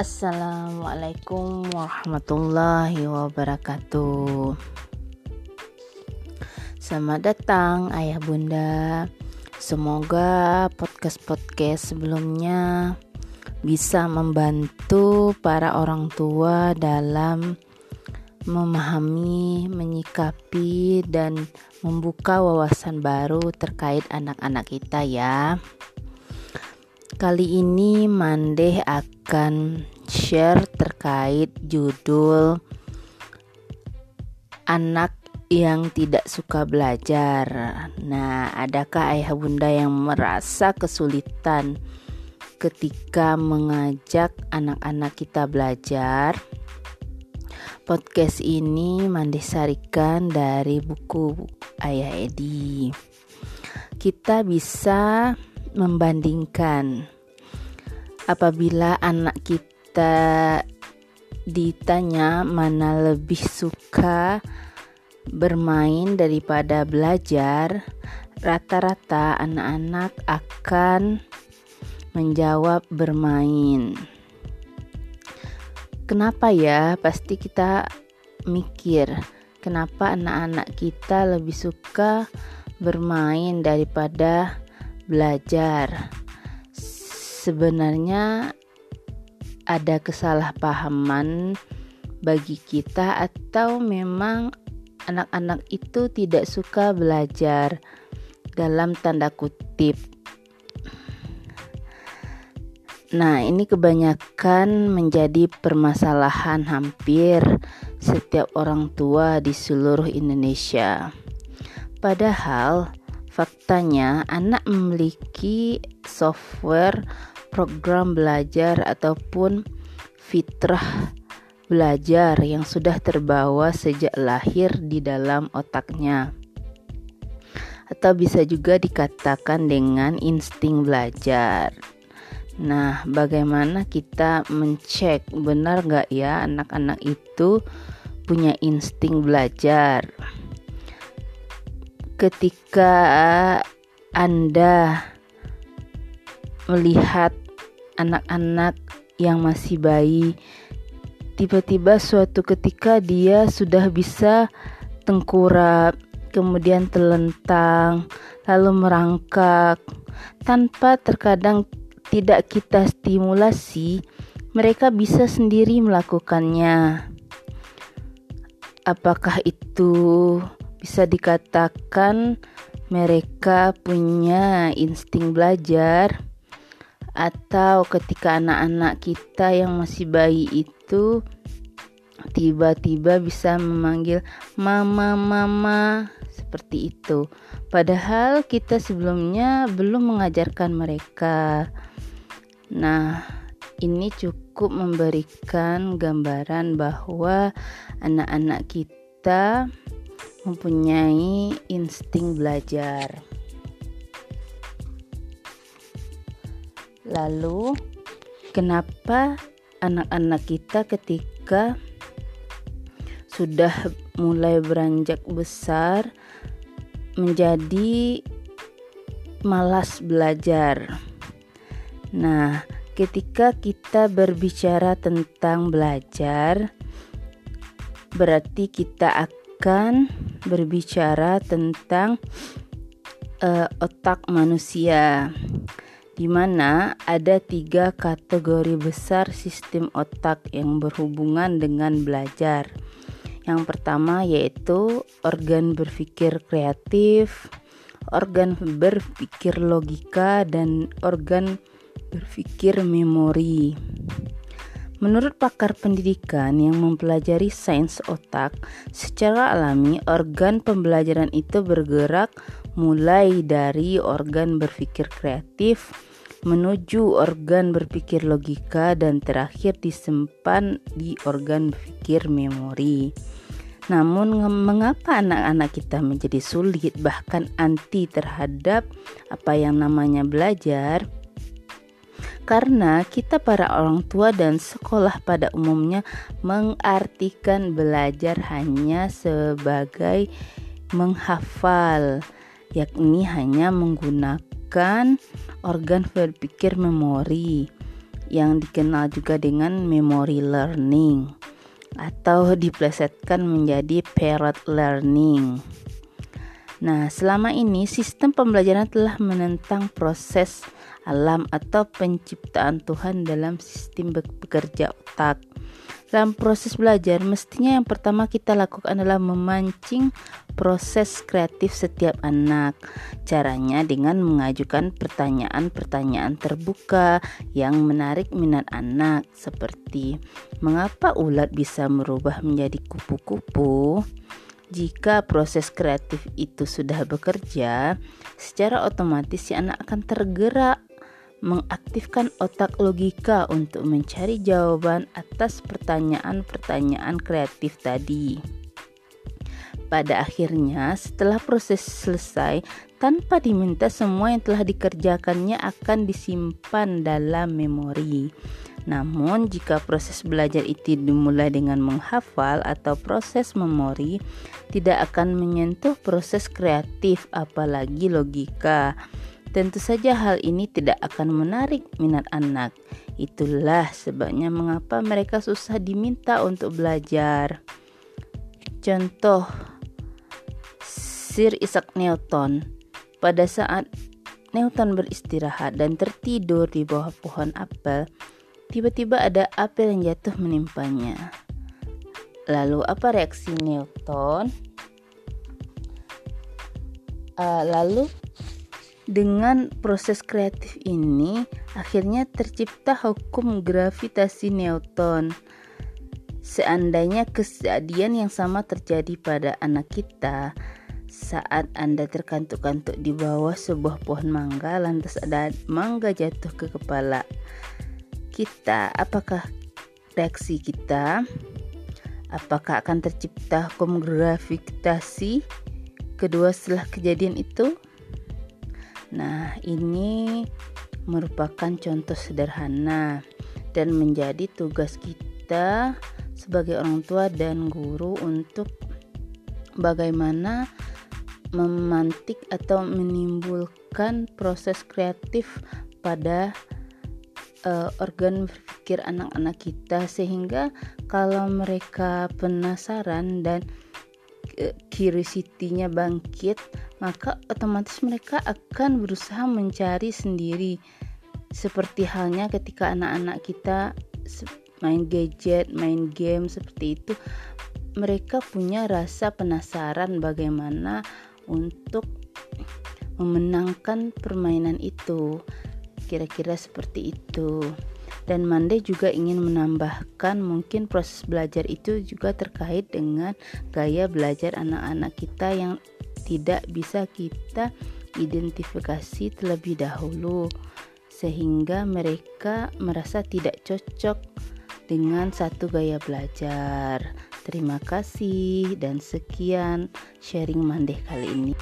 Assalamualaikum warahmatullahi wabarakatuh. Selamat datang ayah bunda. Semoga podcast-podcast sebelumnya bisa membantu para orang tua dalam memahami, menyikapi, dan membuka wawasan baru terkait anak-anak kita ya. Kali ini Mandeh akan share terkait judul Anak yang tidak suka belajar. Nah, adakah ayah bunda yang merasa kesulitan ketika mengajak anak-anak kita belajar? Podcast ini Mandeh sarikan dari buku Ayah Edi. Kita bisa membandingkan apabila anak kita ditanya mana lebih suka bermain daripada belajar, rata-rata anak-anak akan menjawab bermain. Kenapa ya? Pasti kita mikir, kenapa anak-anak kita lebih suka bermain daripada belajar. Sebenarnya ada kesalahpahaman bagi kita atau memang anak-anak itu tidak suka belajar dalam tanda kutip. Nah, ini kebanyakan menjadi permasalahan hampir setiap orang tua di seluruh Indonesia. Padahal Faktanya, anak memiliki software program belajar ataupun fitrah belajar yang sudah terbawa sejak lahir di dalam otaknya. Atau bisa juga dikatakan dengan insting belajar. Nah, bagaimana kita mencek benar nggak ya anak-anak itu punya insting belajar? Ketika Anda melihat anak-anak yang masih bayi, tiba-tiba suatu ketika dia sudah bisa tengkurap, kemudian telentang, lalu merangkak, tanpa terkadang tidak kita stimulasi, mereka bisa sendiri melakukannya. Apakah itu bisa dikatakan mereka punya insting belajar atau ketika anak-anak kita yang masih bayi itu tiba-tiba bisa memanggil mama mama seperti itu. Padahal kita sebelumnya belum mengajarkan mereka. Nah ini cukup memberikan gambaran bahwa anak-anak kita mempunyai insting belajar. Lalu, kenapa anak-anak kita ketika sudah mulai beranjak besar menjadi malas belajar? Nah, ketika kita berbicara tentang belajar, berarti kita akan berbicara tentang uh, otak manusia, di mana ada tiga kategori besar sistem otak yang berhubungan dengan belajar. Yang pertama yaitu organ berpikir kreatif, organ berpikir logika, dan organ berpikir memori. Menurut pakar pendidikan yang mempelajari sains otak, secara alami organ pembelajaran itu bergerak mulai dari organ berpikir kreatif menuju organ berpikir logika dan terakhir disimpan di organ berpikir memori. Namun mengapa anak-anak kita menjadi sulit bahkan anti terhadap apa yang namanya belajar? Karena kita para orang tua dan sekolah pada umumnya mengartikan belajar hanya sebagai menghafal, yakni hanya menggunakan organ berpikir memori. yang dikenal juga dengan memory learning atau diplesetkan menjadi parrot learning. Nah, selama ini sistem pembelajaran telah menentang proses alam atau penciptaan Tuhan dalam sistem bekerja otak. Dalam proses belajar, mestinya yang pertama kita lakukan adalah memancing proses kreatif setiap anak. Caranya dengan mengajukan pertanyaan-pertanyaan terbuka yang menarik minat anak, seperti mengapa ulat bisa merubah menjadi kupu-kupu. Jika proses kreatif itu sudah bekerja, secara otomatis si anak akan tergerak mengaktifkan otak logika untuk mencari jawaban atas pertanyaan-pertanyaan kreatif tadi. Pada akhirnya, setelah proses selesai, tanpa diminta semua yang telah dikerjakannya akan disimpan dalam memori. Namun, jika proses belajar itu dimulai dengan menghafal atau proses memori, tidak akan menyentuh proses kreatif, apalagi logika. Tentu saja hal ini tidak akan menarik minat anak. Itulah sebabnya mengapa mereka susah diminta untuk belajar. Contoh Sir Isaac Newton pada saat Newton beristirahat dan tertidur di bawah pohon apel, tiba-tiba ada apel yang jatuh menimpanya. Lalu apa reaksi Newton? Uh, lalu dengan proses kreatif ini, akhirnya tercipta hukum gravitasi Newton. Seandainya kejadian yang sama terjadi pada anak kita, saat Anda terkantuk-kantuk di bawah sebuah pohon mangga, lantas ada mangga jatuh ke kepala kita, apakah reaksi kita? Apakah akan tercipta hukum gravitasi kedua setelah kejadian itu? Nah, ini merupakan contoh sederhana dan menjadi tugas kita sebagai orang tua dan guru untuk bagaimana memantik atau menimbulkan proses kreatif pada uh, organ berpikir anak-anak kita. Sehingga kalau mereka penasaran dan curiosity-nya bangkit maka otomatis mereka akan berusaha mencari sendiri. Seperti halnya ketika anak-anak kita main gadget, main game seperti itu mereka punya rasa penasaran bagaimana untuk memenangkan permainan itu. Kira-kira seperti itu dan Mande juga ingin menambahkan mungkin proses belajar itu juga terkait dengan gaya belajar anak-anak kita yang tidak bisa kita identifikasi terlebih dahulu sehingga mereka merasa tidak cocok dengan satu gaya belajar. Terima kasih dan sekian sharing Mandeh kali ini.